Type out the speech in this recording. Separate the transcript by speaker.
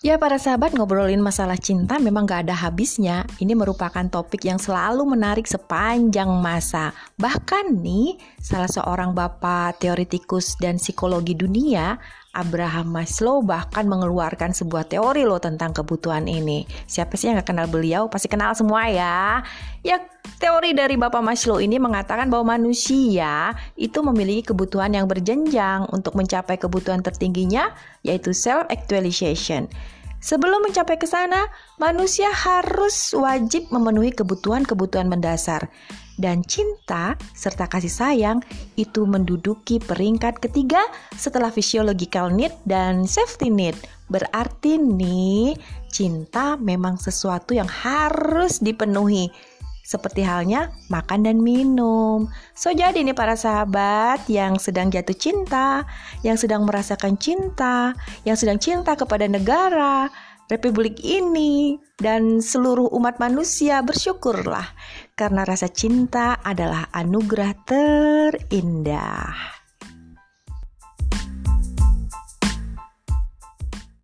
Speaker 1: Ya para sahabat ngobrolin masalah cinta memang gak ada habisnya. Ini merupakan topik yang selalu menarik sepanjang masa. Bahkan nih salah seorang bapak teoretikus dan psikologi dunia Abraham Maslow bahkan mengeluarkan sebuah teori loh tentang kebutuhan ini. Siapa sih yang gak kenal beliau? Pasti kenal semua ya. Ya teori dari Bapak Maslow ini mengatakan bahwa manusia itu memiliki kebutuhan yang berjenjang untuk mencapai kebutuhan tertingginya yaitu self-actualization Sebelum mencapai ke sana, manusia harus wajib memenuhi kebutuhan-kebutuhan mendasar. Dan cinta serta kasih sayang itu menduduki peringkat ketiga setelah physiological need dan safety need. Berarti nih, cinta memang sesuatu yang harus dipenuhi seperti halnya makan dan minum. So jadi nih para sahabat yang sedang jatuh cinta, yang sedang merasakan cinta, yang sedang cinta kepada negara, republik ini dan seluruh umat manusia bersyukurlah karena rasa cinta adalah anugerah terindah.